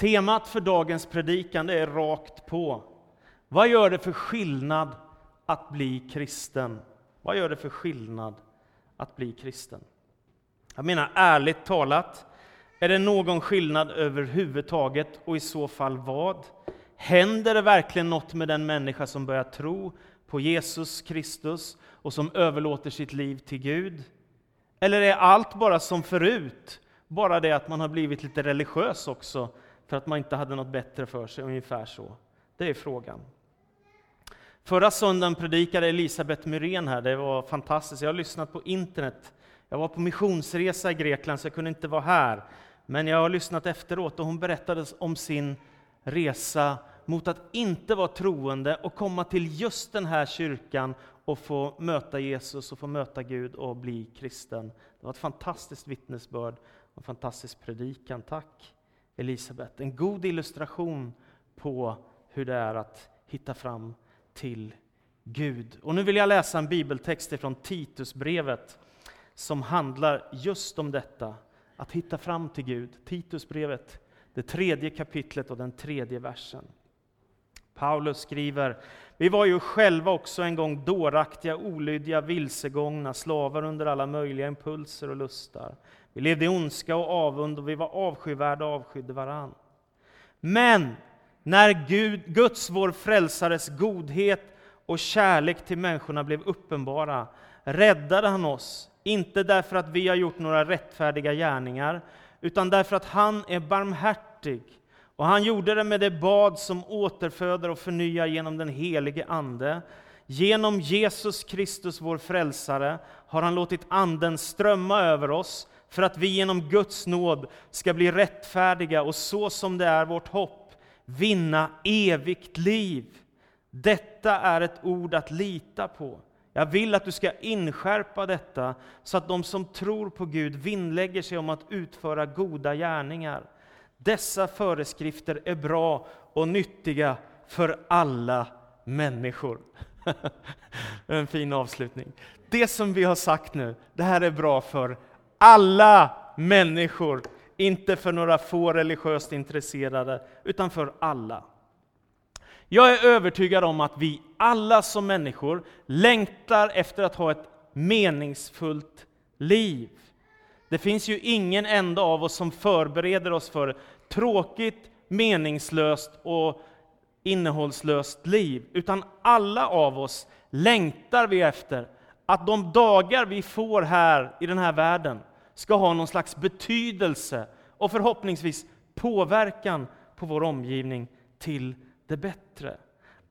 Temat för dagens predikan är rakt på. Vad gör det för skillnad att bli kristen? Vad gör det för skillnad att bli kristen? Jag menar ärligt talat, är det någon skillnad överhuvudtaget och i så fall vad? Händer det verkligen något med den människa som börjar tro på Jesus Kristus och som överlåter sitt liv till Gud? Eller är allt bara som förut, bara det att man har blivit lite religiös också för att man inte hade något bättre för sig, ungefär så. Det är frågan. Förra söndagen predikade Elisabeth Myrén här, det var fantastiskt. Jag har lyssnat på internet. Jag var på missionsresa i Grekland så jag kunde inte vara här. Men jag har lyssnat efteråt och hon berättade om sin resa mot att inte vara troende och komma till just den här kyrkan och få möta Jesus och få möta Gud och bli kristen. Det var ett fantastiskt vittnesbörd och en fantastisk predikan. Tack Elisabet. En god illustration på hur det är att hitta fram till Gud. Och nu vill jag läsa en bibeltext från Titusbrevet som handlar just om detta, att hitta fram till Gud. Titusbrevet, det tredje kapitlet och den tredje versen. Paulus skriver, vi var ju själva också en gång dåraktiga, olydiga, vilsegångna, slavar under alla möjliga impulser och lustar. Vi levde i ondska och avund och vi var avskyvärda och avskydde varann. Men när Gud, Guds, vår frälsares godhet och kärlek till människorna blev uppenbara räddade han oss, inte därför att vi har gjort några rättfärdiga gärningar, utan därför att han är barmhärtig. Och han gjorde det med det bad som återföder och förnyar genom den helige Ande. Genom Jesus Kristus, vår frälsare, har han låtit Anden strömma över oss för att vi genom Guds nåd ska bli rättfärdiga och så som det är vårt hopp, vinna evigt liv. Detta är ett ord att lita på. Jag vill att du ska inskärpa detta så att de som tror på Gud vinnlägger sig om att utföra goda gärningar. Dessa föreskrifter är bra och nyttiga för alla människor. en fin avslutning. Det som vi har sagt nu, det här är bra för alla människor, inte för några få religiöst intresserade, utan för alla. Jag är övertygad om att vi alla som människor längtar efter att ha ett meningsfullt liv. Det finns ju ingen enda av oss som förbereder oss för tråkigt, meningslöst och innehållslöst liv, utan alla av oss längtar vi efter att de dagar vi får här i den här världen ska ha någon slags betydelse och förhoppningsvis påverkan på vår omgivning till det bättre.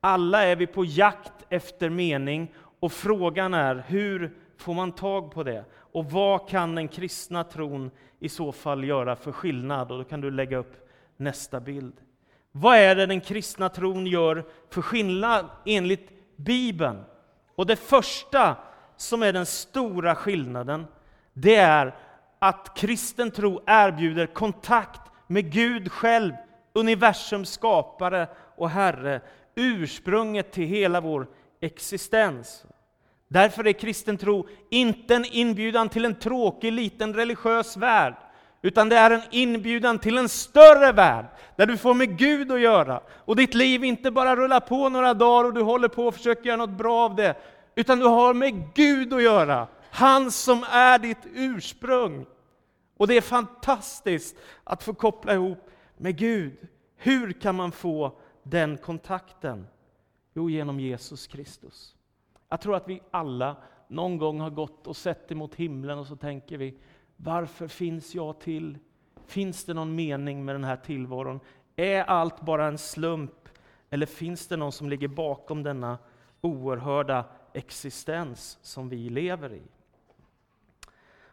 Alla är vi på jakt efter mening och frågan är hur får man tag på det? Och vad kan den kristna tron i så fall göra för skillnad? Och då kan du lägga upp nästa bild. Vad är det den kristna tron gör för skillnad enligt Bibeln? Och det första som är den stora skillnaden, det är att kristen tro erbjuder kontakt med Gud själv, universums skapare och Herre, ursprunget till hela vår existens. Därför är kristen tro inte en inbjudan till en tråkig liten religiös värld, utan det är en inbjudan till en större värld, där du får med Gud att göra. Och ditt liv inte bara rullar på några dagar och du håller på och försöker göra något bra av det, utan du har med Gud att göra. Han som är ditt ursprung. Och det är fantastiskt att få koppla ihop med Gud. Hur kan man få den kontakten? Jo, genom Jesus Kristus. Jag tror att vi alla någon gång har gått och sett emot himlen och så tänker vi, varför finns jag till? Finns det någon mening med den här tillvaron? Är allt bara en slump? Eller finns det någon som ligger bakom denna oerhörda existens som vi lever i?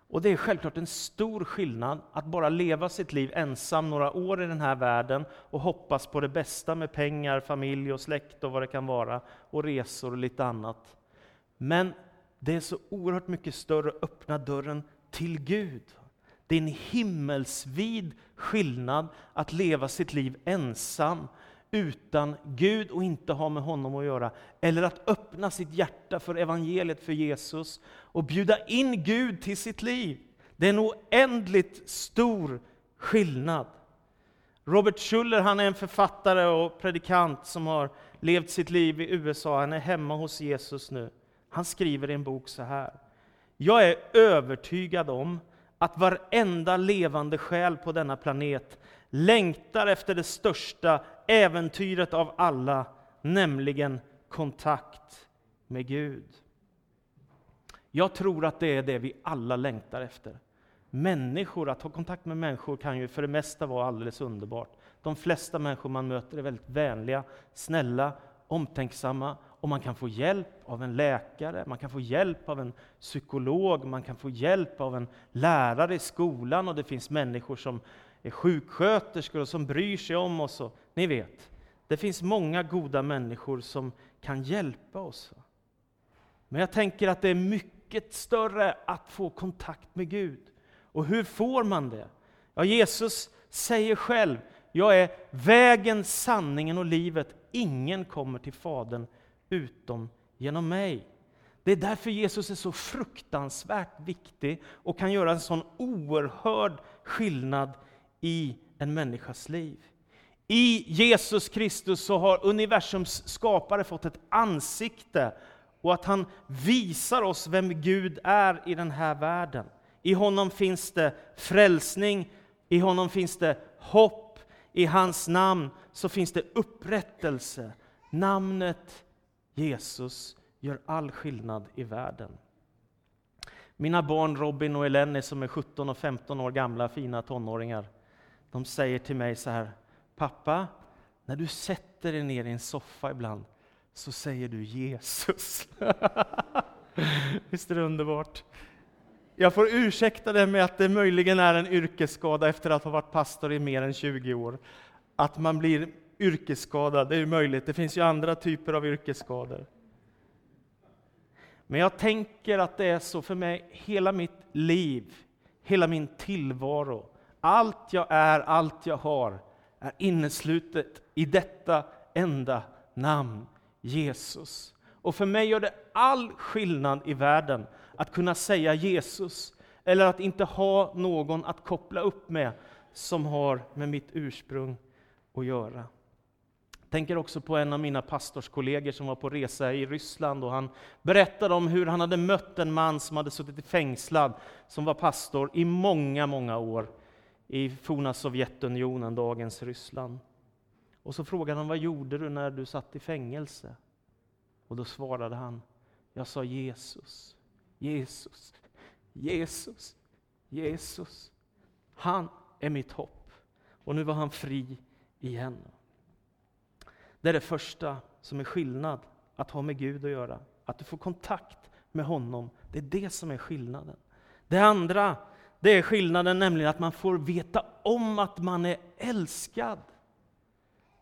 Och det är självklart en stor skillnad att bara leva sitt liv ensam några år i den här världen och hoppas på det bästa med pengar, familj och släkt och vad det kan vara, och resor och lite annat. Men det är så oerhört mycket större att öppna dörren till Gud. Det är en himmelsvid skillnad att leva sitt liv ensam utan Gud och inte ha med honom att göra. Eller att öppna sitt hjärta för evangeliet, för Jesus och bjuda in Gud till sitt liv. Det är en oändligt stor skillnad. Robert Schuller han är en författare och predikant som har levt sitt liv i USA. Han är hemma hos Jesus nu. Han skriver i en bok så här. Jag är övertygad om att varenda levande själ på denna planet längtar efter det största äventyret av alla, nämligen kontakt med Gud. Jag tror att det är det vi alla längtar efter. Människor, att ha kontakt med människor kan ju för det mesta vara alldeles underbart. De flesta människor man möter är väldigt vänliga, snälla, omtänksamma och man kan få hjälp av en läkare, man kan få hjälp av en psykolog, man kan få hjälp av en lärare i skolan och det finns människor som är sjuksköterskor och som bryr sig om oss. Och, ni vet, det finns många goda människor som kan hjälpa oss. Men jag tänker att det är mycket större att få kontakt med Gud. Och hur får man det? Ja, Jesus säger själv, jag är vägen, sanningen och livet. Ingen kommer till Fadern utom genom mig. Det är därför Jesus är så fruktansvärt viktig och kan göra en sån oerhörd skillnad i en människas liv. I Jesus Kristus så har universums skapare fått ett ansikte och att han visar oss vem Gud är i den här världen. I honom finns det frälsning, i honom finns det hopp, i hans namn så finns det upprättelse. Namnet Jesus gör all skillnad i världen. Mina barn Robin och Eleni som är 17 och 15 år gamla, fina tonåringar, de säger till mig så här, pappa, när du sätter dig ner i en soffa ibland så säger du Jesus. Visst är det underbart? Jag får ursäkta det med att det möjligen är en yrkesskada efter att ha varit pastor i mer än 20 år. Att man blir yrkesskadad, det är möjligt. Det finns ju andra typer av yrkesskador. Men jag tänker att det är så för mig hela mitt liv, hela min tillvaro. Allt jag är, allt jag har, är inneslutet i detta enda namn, Jesus. Och för mig gör det all skillnad i världen att kunna säga Jesus, eller att inte ha någon att koppla upp med som har med mitt ursprung att göra. Jag tänker också på en av mina pastorskollegor som var på resa i Ryssland och han berättade om hur han hade mött en man som hade suttit fängslad, som var pastor i många, många år i forna Sovjetunionen, dagens Ryssland. Och så frågade han, vad gjorde du när du satt i fängelse? Och då svarade han, jag sa Jesus, Jesus, Jesus, Jesus. Han är mitt hopp. Och nu var han fri igen. Det är det första som är skillnad att ha med Gud att göra. Att du får kontakt med honom. Det är det som är skillnaden. Det andra, det är skillnaden nämligen att man får veta om att man är älskad.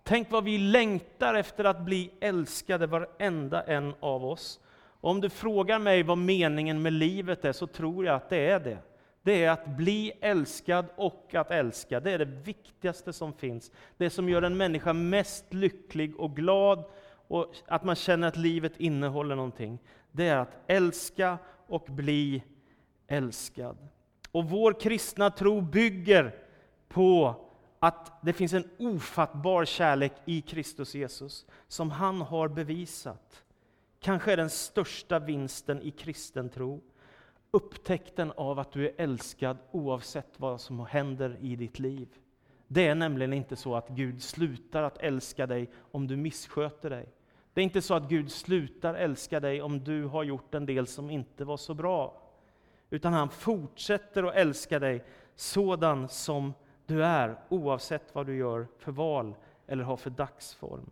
Tänk vad vi längtar efter att bli älskade, varenda en av oss. Och om du frågar mig vad meningen med livet är, så tror jag att det är det. Det är att bli älskad och att älska. Det är det viktigaste som finns. Det som gör en människa mest lycklig och glad, och att man känner att livet innehåller någonting. Det är att älska och bli älskad. Och vår kristna tro bygger på att det finns en ofattbar kärlek i Kristus Jesus, som han har bevisat. Kanske är den största vinsten i kristen tro upptäckten av att du är älskad oavsett vad som händer i ditt liv. Det är nämligen inte så att Gud slutar att älska dig om du missköter dig. Det är inte så att Gud slutar älska dig om du har gjort en del som inte var så bra. Utan han fortsätter att älska dig sådan som du är, oavsett vad du gör för val eller har för dagsform.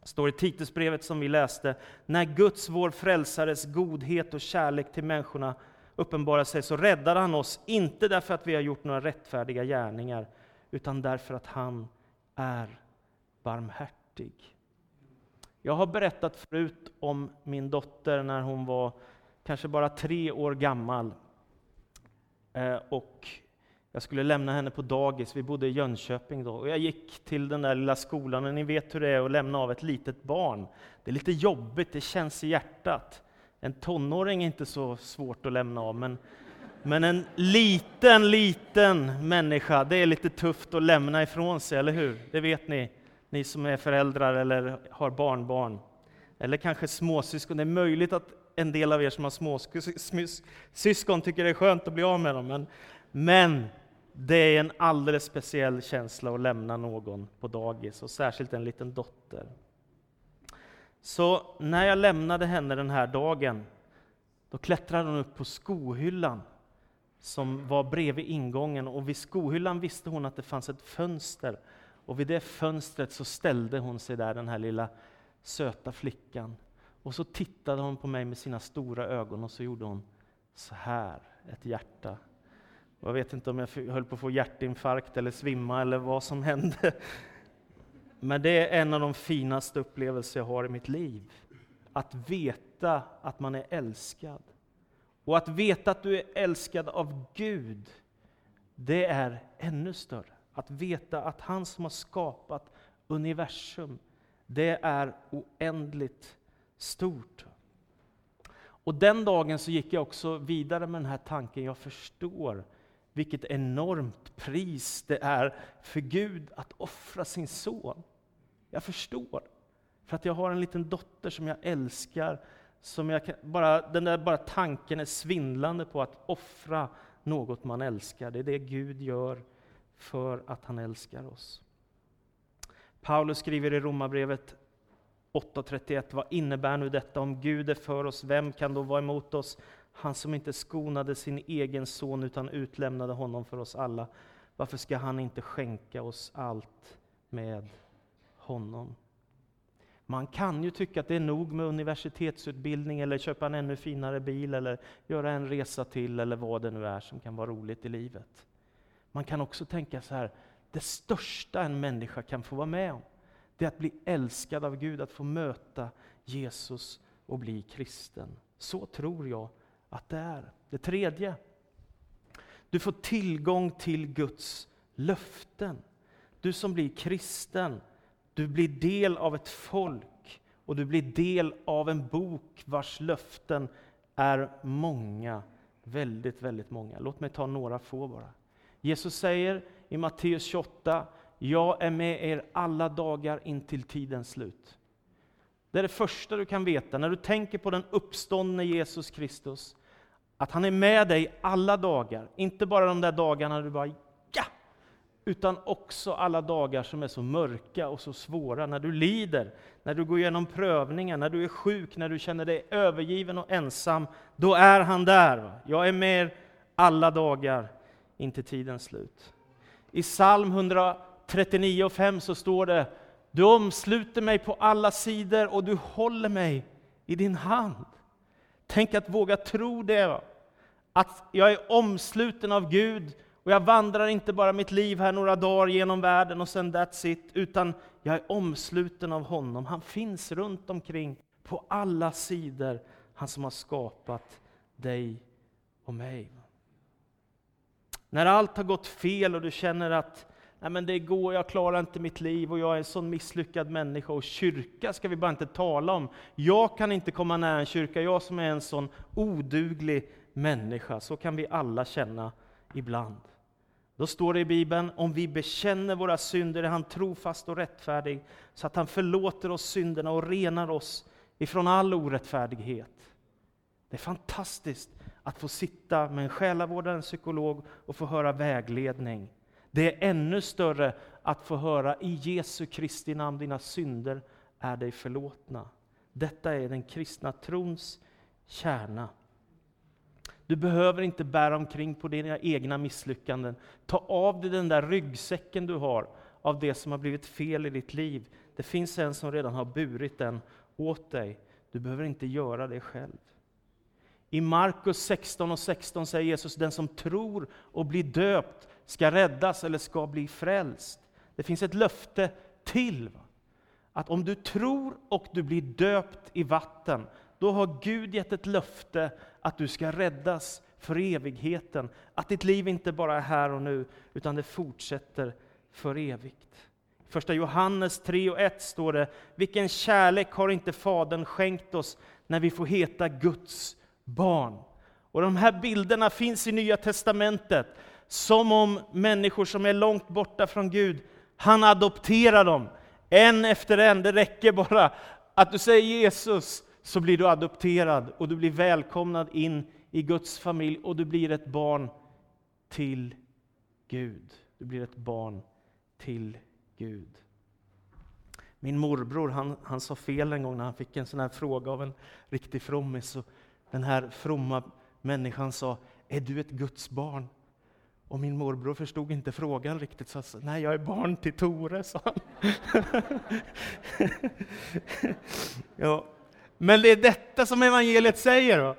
Det står i Titusbrevet som vi läste, när Guds, vår frälsares godhet och kärlek till människorna uppenbarar sig så räddar han oss, inte därför att vi har gjort några rättfärdiga gärningar, utan därför att han är barmhärtig. Jag har berättat förut om min dotter när hon var kanske bara tre år gammal. Eh, och jag skulle lämna henne på dagis, vi bodde i Jönköping då. Och jag gick till den där lilla skolan, och ni vet hur det är att lämna av ett litet barn. Det är lite jobbigt, det känns i hjärtat. En tonåring är inte så svårt att lämna av, men Men en liten, liten människa, det är lite tufft att lämna ifrån sig, eller hur? Det vet ni, ni som är föräldrar eller har barnbarn. Eller kanske småsyskon. Det är möjligt att en del av er som har småsyskon tycker det är skönt att bli av med dem. Men, men det är en alldeles speciell känsla att lämna någon på dagis, och särskilt en liten dotter. Så när jag lämnade henne den här dagen, då klättrade hon upp på skohyllan som var bredvid ingången, och vid skohyllan visste hon att det fanns ett fönster. Och vid det fönstret så ställde hon sig där, den här lilla söta flickan. Och så tittade hon på mig med sina stora ögon och så gjorde hon så här, ett hjärta. Och jag vet inte om jag höll på att få hjärtinfarkt eller svimma eller vad som hände. Men det är en av de finaste upplevelser jag har i mitt liv. Att veta att man är älskad. Och att veta att du är älskad av Gud, det är ännu större. Att veta att han som har skapat universum, det är oändligt stort. Och den dagen så gick jag också vidare med den här tanken, jag förstår vilket enormt pris det är för Gud att offra sin son. Jag förstår. För att jag har en liten dotter som jag älskar, som jag kan, bara, den där bara tanken är svindlande på att offra något man älskar. Det är det Gud gör för att han älskar oss. Paulus skriver i Romarbrevet 8.31, vad innebär nu detta? Om Gud är för oss, vem kan då vara emot oss? Han som inte skonade sin egen son utan utlämnade honom för oss alla. Varför ska han inte skänka oss allt med honom? Man kan ju tycka att det är nog med universitetsutbildning eller köpa en ännu finare bil eller göra en resa till eller vad det nu är som kan vara roligt i livet. Man kan också tänka så här, det största en människa kan få vara med om, det är att bli älskad av Gud, att få möta Jesus och bli kristen. Så tror jag att det är. Det tredje, du får tillgång till Guds löften. Du som blir kristen, du blir del av ett folk och du blir del av en bok vars löften är många, väldigt, väldigt många. Låt mig ta några få bara. Jesus säger i Matteus 28, jag är med er alla dagar intill tidens slut. Det är det första du kan veta när du tänker på den uppståndne Jesus Kristus. Att han är med dig alla dagar, inte bara de där dagarna du bara ja! Utan också alla dagar som är så mörka och så svåra, när du lider, när du går igenom prövningar, när du är sjuk, när du känner dig övergiven och ensam. Då är han där. Jag är med er alla dagar intill tidens slut. I psalm 100 39.5 så står det Du omsluter mig på alla sidor och du håller mig i din hand. Tänk att våga tro det. Att jag är omsluten av Gud och jag vandrar inte bara mitt liv här några dagar genom världen och sen that's it, utan jag är omsluten av honom. Han finns runt omkring på alla sidor. Han som har skapat dig och mig. När allt har gått fel och du känner att Nej, men det går, jag klarar inte mitt liv och jag är en sån misslyckad människa. Och kyrka ska vi bara inte tala om. Jag kan inte komma nära en kyrka, jag som är en sån oduglig människa. Så kan vi alla känna ibland. Då står det i Bibeln, om vi bekänner våra synder är han trofast och rättfärdig, så att han förlåter oss synderna och renar oss ifrån all orättfärdighet. Det är fantastiskt att få sitta med en själavårdare, en psykolog och få höra vägledning. Det är ännu större att få höra i Jesu Kristi namn, dina synder är dig förlåtna. Detta är den kristna trons kärna. Du behöver inte bära omkring på dina egna misslyckanden. Ta av dig den där ryggsäcken du har av det som har blivit fel i ditt liv. Det finns en som redan har burit den åt dig. Du behöver inte göra det själv. I Markus 16 och 16 säger Jesus, den som tror och blir döpt ska räddas eller ska bli frälst. Det finns ett löfte till. Att om du tror och du blir döpt i vatten, då har Gud gett ett löfte att du ska räddas för evigheten. Att ditt liv inte bara är här och nu, utan det fortsätter för evigt. Första Johannes 3 och 1 står det, vilken kärlek har inte Fadern skänkt oss när vi får heta Guds barn. Och de här bilderna finns i Nya Testamentet, som om människor som är långt borta från Gud, han adopterar dem, en efter en. Det räcker bara att du säger Jesus, så blir du adopterad och du blir välkomnad in i Guds familj och du blir ett barn till Gud. Du blir ett barn till Gud. Min morbror han, han sa fel en gång när han fick en sån här fråga av en riktig frommis. Den här fromma människan sa, är du ett Guds barn? Och min morbror förstod inte frågan riktigt, så sa nej jag är barn till Tore, sa han. ja. Men det är detta som evangeliet säger, då,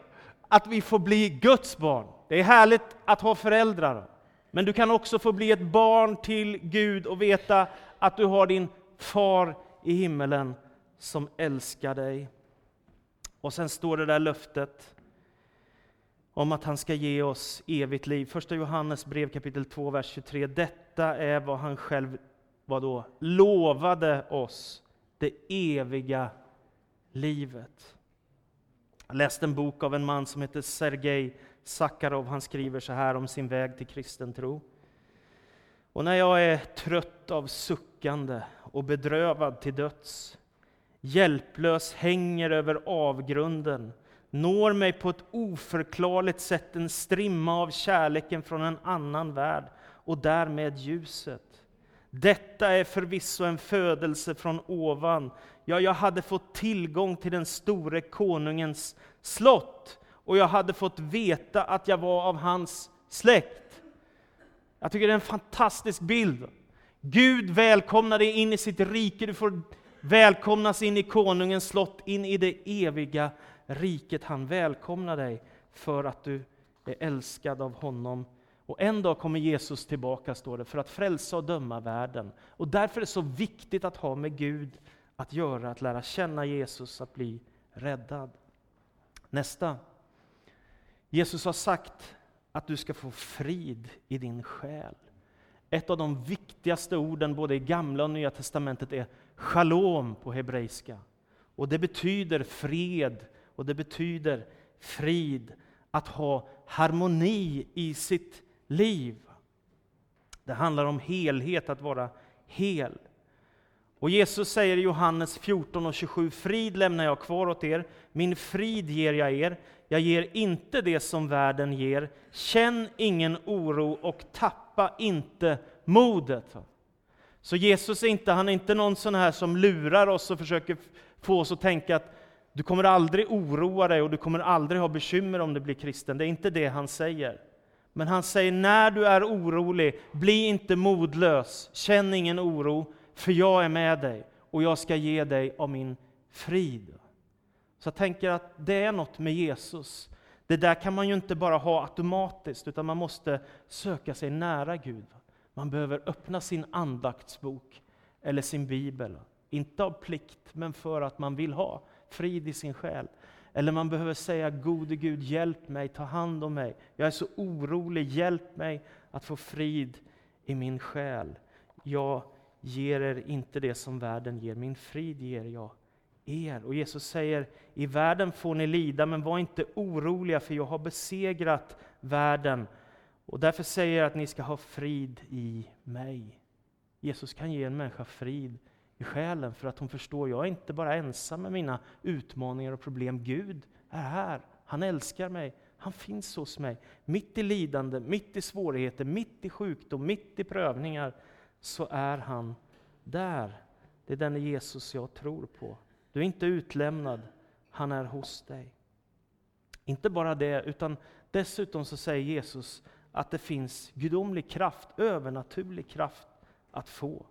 att vi får bli Guds barn. Det är härligt att ha föräldrar, men du kan också få bli ett barn till Gud och veta att du har din far i himmelen som älskar dig. Och sen står det där löftet om att han ska ge oss evigt liv. Första Johannes brev kapitel 2, vers 23. Detta är vad han själv vad då, lovade oss, det eviga livet. Jag läste en bok av en man som heter Sergej Sakharov. Han skriver så här om sin väg till kristen tro. Och när jag är trött av suckande och bedrövad till döds, hjälplös hänger över avgrunden, når mig på ett oförklarligt sätt en strimma av kärleken från en annan värld och därmed ljuset. Detta är förvisso en födelse från ovan. Ja, jag hade fått tillgång till den store konungens slott och jag hade fått veta att jag var av hans släkt. Jag tycker det är en fantastisk bild. Gud välkomnar dig in i sitt rike, du får välkomnas in i konungens slott, in i det eviga riket. Han välkomnar dig för att du är älskad av honom. Och en dag kommer Jesus tillbaka, står det, för att frälsa och döma världen. Och därför är det så viktigt att ha med Gud att göra, att lära känna Jesus, att bli räddad. Nästa. Jesus har sagt att du ska få frid i din själ. Ett av de viktigaste orden både i Gamla och Nya Testamentet är shalom på hebreiska. Och det betyder fred och det betyder frid, att ha harmoni i sitt liv. Det handlar om helhet, att vara hel. Och Jesus säger i Johannes 14 och 27, frid lämnar jag kvar åt er, min frid ger jag er. Jag ger inte det som världen ger. Känn ingen oro och tappa inte modet. Så Jesus är inte, han är inte någon sån här som lurar oss och försöker få oss att tänka att du kommer aldrig oroa dig och du kommer aldrig ha bekymmer om du blir kristen. Det är inte det han säger. Men han säger, när du är orolig, bli inte modlös, känn ingen oro, för jag är med dig och jag ska ge dig av min frid. Så jag tänker att det är något med Jesus. Det där kan man ju inte bara ha automatiskt, utan man måste söka sig nära Gud. Man behöver öppna sin andaktsbok eller sin bibel. Inte av plikt, men för att man vill ha frid i sin själ. Eller man behöver säga, gode Gud, hjälp mig, ta hand om mig. Jag är så orolig, hjälp mig att få frid i min själ. Jag ger er inte det som världen ger, min frid ger jag er. Och Jesus säger, i världen får ni lida, men var inte oroliga, för jag har besegrat världen. Och därför säger jag att ni ska ha frid i mig. Jesus kan ge en människa frid i själen för att hon förstår, jag är inte bara ensam med mina utmaningar och problem. Gud är här, han älskar mig, han finns hos mig. Mitt i lidande, mitt i svårigheter, mitt i sjukdom, mitt i prövningar, så är han där. Det är den Jesus jag tror på. Du är inte utlämnad, han är hos dig. Inte bara det, utan dessutom så säger Jesus att det finns gudomlig kraft, övernaturlig kraft att få.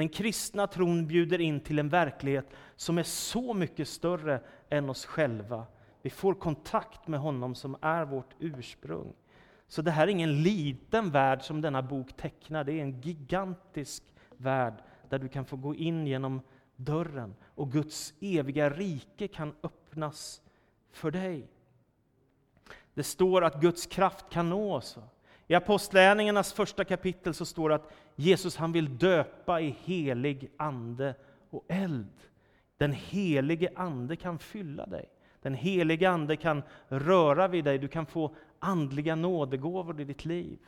Den kristna tron bjuder in till en verklighet som är så mycket större än oss själva. Vi får kontakt med honom som är vårt ursprung. Så det här är ingen liten värld som denna bok tecknar, det är en gigantisk värld där du kan få gå in genom dörren och Guds eviga rike kan öppnas för dig. Det står att Guds kraft kan nå oss. I Apostlärningarnas första kapitel så står det att Jesus han vill döpa i helig ande och eld. Den helige ande kan fylla dig. Den helige Ande kan röra vid dig, du kan få andliga nådegåvor i ditt liv.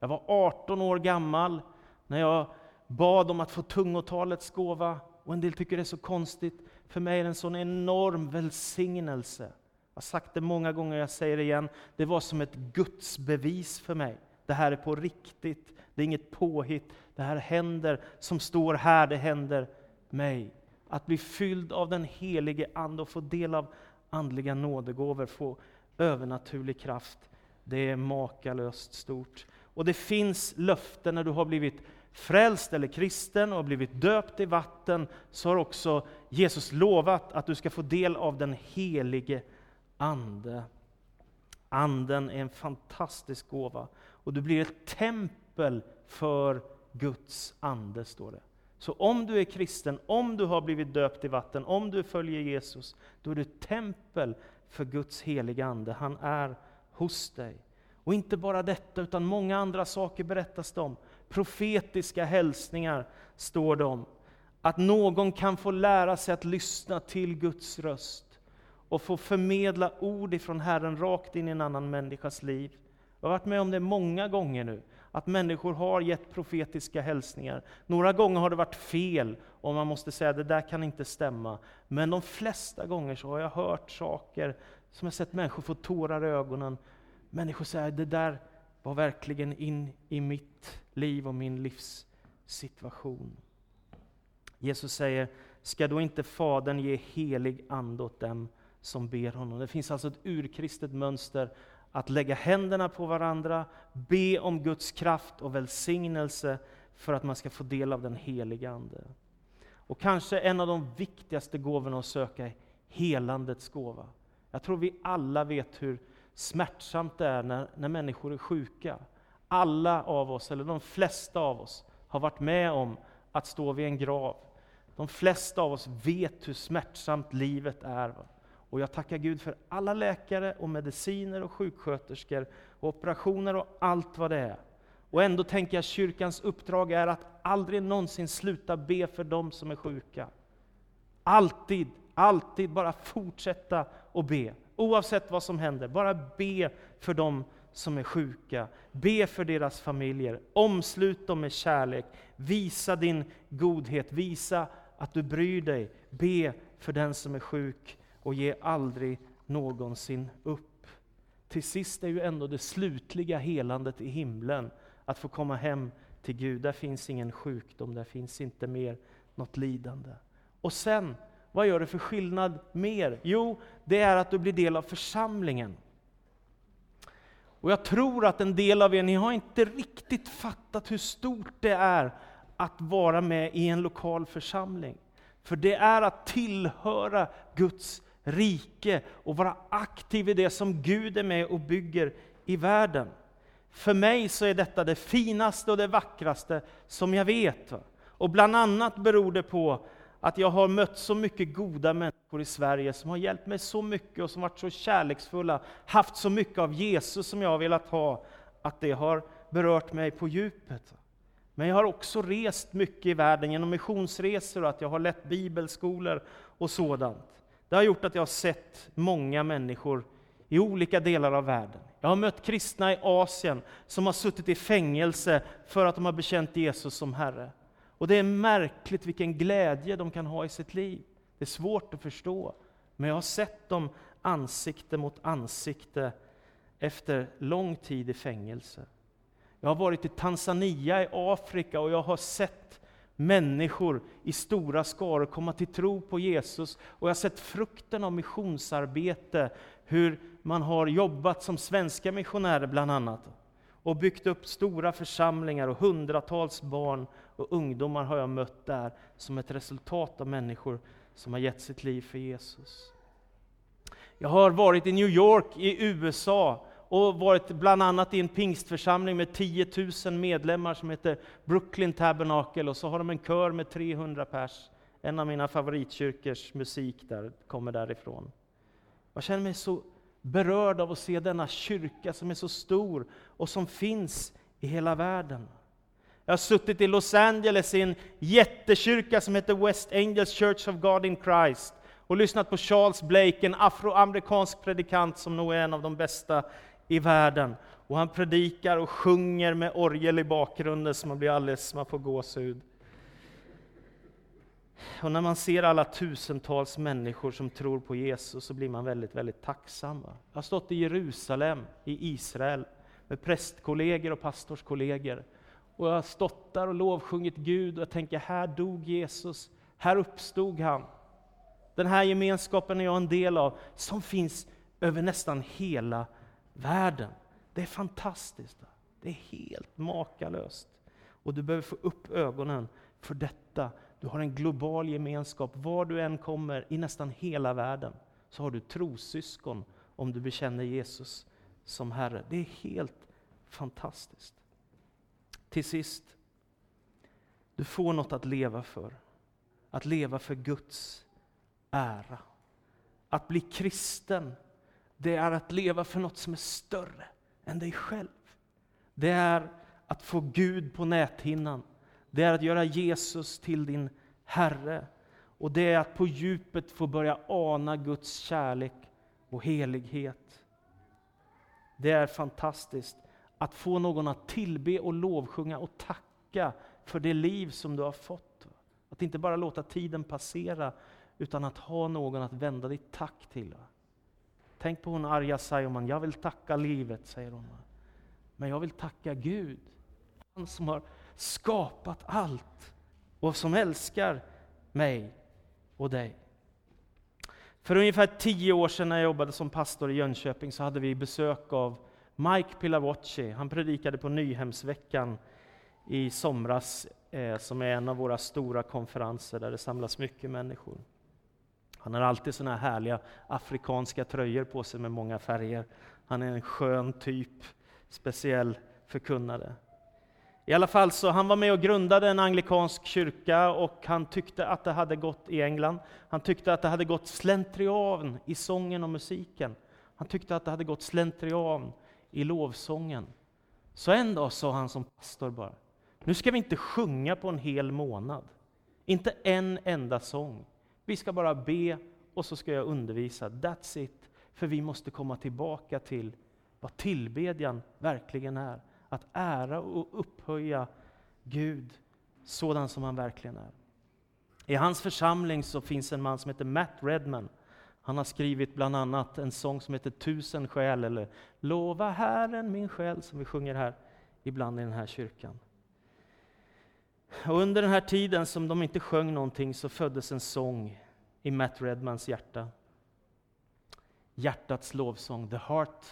Jag var 18 år gammal när jag bad om att få tungotalets gåva. Och en del tycker det är så konstigt. För mig är det en sån enorm välsignelse. Jag har sagt det många gånger, jag säger det igen. Det var som ett gudsbevis för mig. Det här är på riktigt, det är inget påhitt. Det här händer, som står här, det händer mig. Att bli fylld av den helige Ande och få del av andliga nådegåvor, få övernaturlig kraft, det är makalöst stort. Och det finns löften när du har blivit frälst eller kristen och blivit döpt i vatten, så har också Jesus lovat att du ska få del av den helige Ande. Anden är en fantastisk gåva och du blir ett tempel för Guds ande, står det. Så om du är kristen, om du har blivit döpt i vatten, om du följer Jesus, då är du ett tempel för Guds heliga Ande. Han är hos dig. Och inte bara detta, utan många andra saker berättas det om. Profetiska hälsningar står det om. Att någon kan få lära sig att lyssna till Guds röst och få förmedla ord ifrån Herren rakt in i en annan människas liv. Jag har varit med om det många gånger nu, att människor har gett profetiska hälsningar. Några gånger har det varit fel, och man måste säga att det där kan inte stämma. Men de flesta gånger så har jag hört saker, som jag sett människor få tårar i ögonen. Människor säger att det där var verkligen in i mitt liv och min livssituation. Jesus säger, ska då inte Fadern ge helig ande åt dem som ber honom? Det finns alltså ett urkristet mönster att lägga händerna på varandra, be om Guds kraft och välsignelse för att man ska få del av den heliga Ande. Och kanske en av de viktigaste gåvorna att söka är helandets gåva. Jag tror vi alla vet hur smärtsamt det är när, när människor är sjuka. Alla av oss, eller de flesta av oss, har varit med om att stå vid en grav. De flesta av oss vet hur smärtsamt livet är. Och jag tackar Gud för alla läkare, och mediciner, och sjuksköterskor, och operationer och allt vad det är. Och ändå tänker jag att kyrkans uppdrag är att aldrig någonsin sluta be för dem som är sjuka. Alltid, alltid bara fortsätta att be. Oavsett vad som händer, bara be för dem som är sjuka. Be för deras familjer. Omslut dem med kärlek. Visa din godhet. Visa att du bryr dig. Be för den som är sjuk och ge aldrig någonsin upp. Till sist är ju ändå det slutliga helandet i himlen att få komma hem till Gud. Där finns ingen sjukdom, där finns inte mer något lidande. Och sen, vad gör det för skillnad mer? Jo, det är att du blir del av församlingen. Och jag tror att en del av er, ni har inte riktigt fattat hur stort det är att vara med i en lokal församling. För det är att tillhöra Guds rike och vara aktiv i det som Gud är med och bygger i världen. För mig så är detta det finaste och det vackraste som jag vet. Och bland annat beror det på att jag har mött så mycket goda människor i Sverige som har hjälpt mig så mycket och som varit så kärleksfulla, haft så mycket av Jesus som jag har velat ha, att det har berört mig på djupet. Men jag har också rest mycket i världen genom missionsresor och att jag har lett bibelskolor och sådant. Det har gjort att jag har sett många människor i olika delar av världen. Jag har mött kristna i Asien som har suttit i fängelse för att de har bekänt Jesus som Herre. Och det är märkligt vilken glädje de kan ha i sitt liv. Det är svårt att förstå. Men jag har sett dem ansikte mot ansikte efter lång tid i fängelse. Jag har varit i Tanzania i Afrika och jag har sett människor i stora skaror komma till tro på Jesus. Och jag har sett frukten av missionsarbete, hur man har jobbat som svenska missionärer bland annat. Och byggt upp stora församlingar och hundratals barn och ungdomar har jag mött där som ett resultat av människor som har gett sitt liv för Jesus. Jag har varit i New York i USA och varit bland annat i en pingstförsamling med 10 000 medlemmar som heter Brooklyn Tabernacle och så har de en kör med 300 pers. En av mina favoritkyrkors musik där kommer därifrån. Jag känner mig så berörd av att se denna kyrka som är så stor och som finns i hela världen. Jag har suttit i Los Angeles i en jättekyrka som heter West Angels Church of God in Christ och lyssnat på Charles Blake, en afroamerikansk predikant som nog är en av de bästa i världen. Och han predikar och sjunger med orgel i bakgrunden så man blir alldeles, man får gåshud. Och när man ser alla tusentals människor som tror på Jesus så blir man väldigt, väldigt tacksam. Jag har stått i Jerusalem, i Israel, med prästkollegor och pastorskollegor. Och jag har stått där och lovsjungit Gud och jag tänker, här dog Jesus, här uppstod han. Den här gemenskapen är jag en del av, som finns över nästan hela världen. Det är fantastiskt. Det är helt makalöst. Och du behöver få upp ögonen för detta. Du har en global gemenskap. Var du än kommer i nästan hela världen så har du trossyskon om du bekänner Jesus som Herre. Det är helt fantastiskt. Till sist, du får något att leva för. Att leva för Guds ära. Att bli kristen, det är att leva för något som är större än dig själv. Det är att få Gud på näthinnan. Det är att göra Jesus till din Herre. Och det är att på djupet få börja ana Guds kärlek och helighet. Det är fantastiskt att få någon att tillbe och lovsjunga och tacka för det liv som du har fått. Att inte bara låta tiden passera, utan att ha någon att vända ditt tack till. Tänk på hon arga Saijonmaa, jag vill tacka livet, säger hon. Men jag vill tacka Gud, han som har skapat allt och som älskar mig och dig. För ungefär tio år sedan när jag jobbade som pastor i Jönköping så hade vi besök av Mike Pilavocci. Han predikade på Nyhemsveckan i somras, eh, som är en av våra stora konferenser där det samlas mycket människor. Han har alltid såna här härliga afrikanska tröjor på sig med många färger. Han är en skön typ, speciell förkunnare. I alla fall så han var med och grundade en anglikansk kyrka och han tyckte att det hade gått i England. Han tyckte att det hade gått slentrian i sången och musiken. Han tyckte att det hade gått slentrian i lovsången. Så en dag sa han som pastor bara, nu ska vi inte sjunga på en hel månad. Inte en enda sång. Vi ska bara be och så ska jag undervisa. That's it. För vi måste komma tillbaka till vad tillbedjan verkligen är. Att ära och upphöja Gud sådan som han verkligen är. I hans församling så finns en man som heter Matt Redman. Han har skrivit bland annat en sång som heter Tusen själ, eller Lova Herren min själ, som vi sjunger här ibland i den här kyrkan. Och under den här tiden som de inte sjöng någonting så föddes en sång i Matt Redmans hjärta. Hjärtats lovsång, The Heart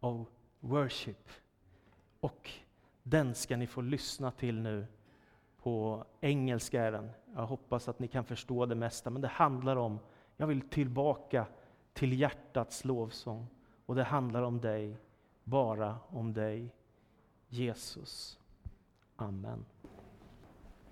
of Worship. Och den ska ni få lyssna till nu. På engelska är den. Jag hoppas att ni kan förstå det mesta, men det handlar om, jag vill tillbaka till hjärtats lovsång. Och det handlar om dig, bara om dig, Jesus. Amen.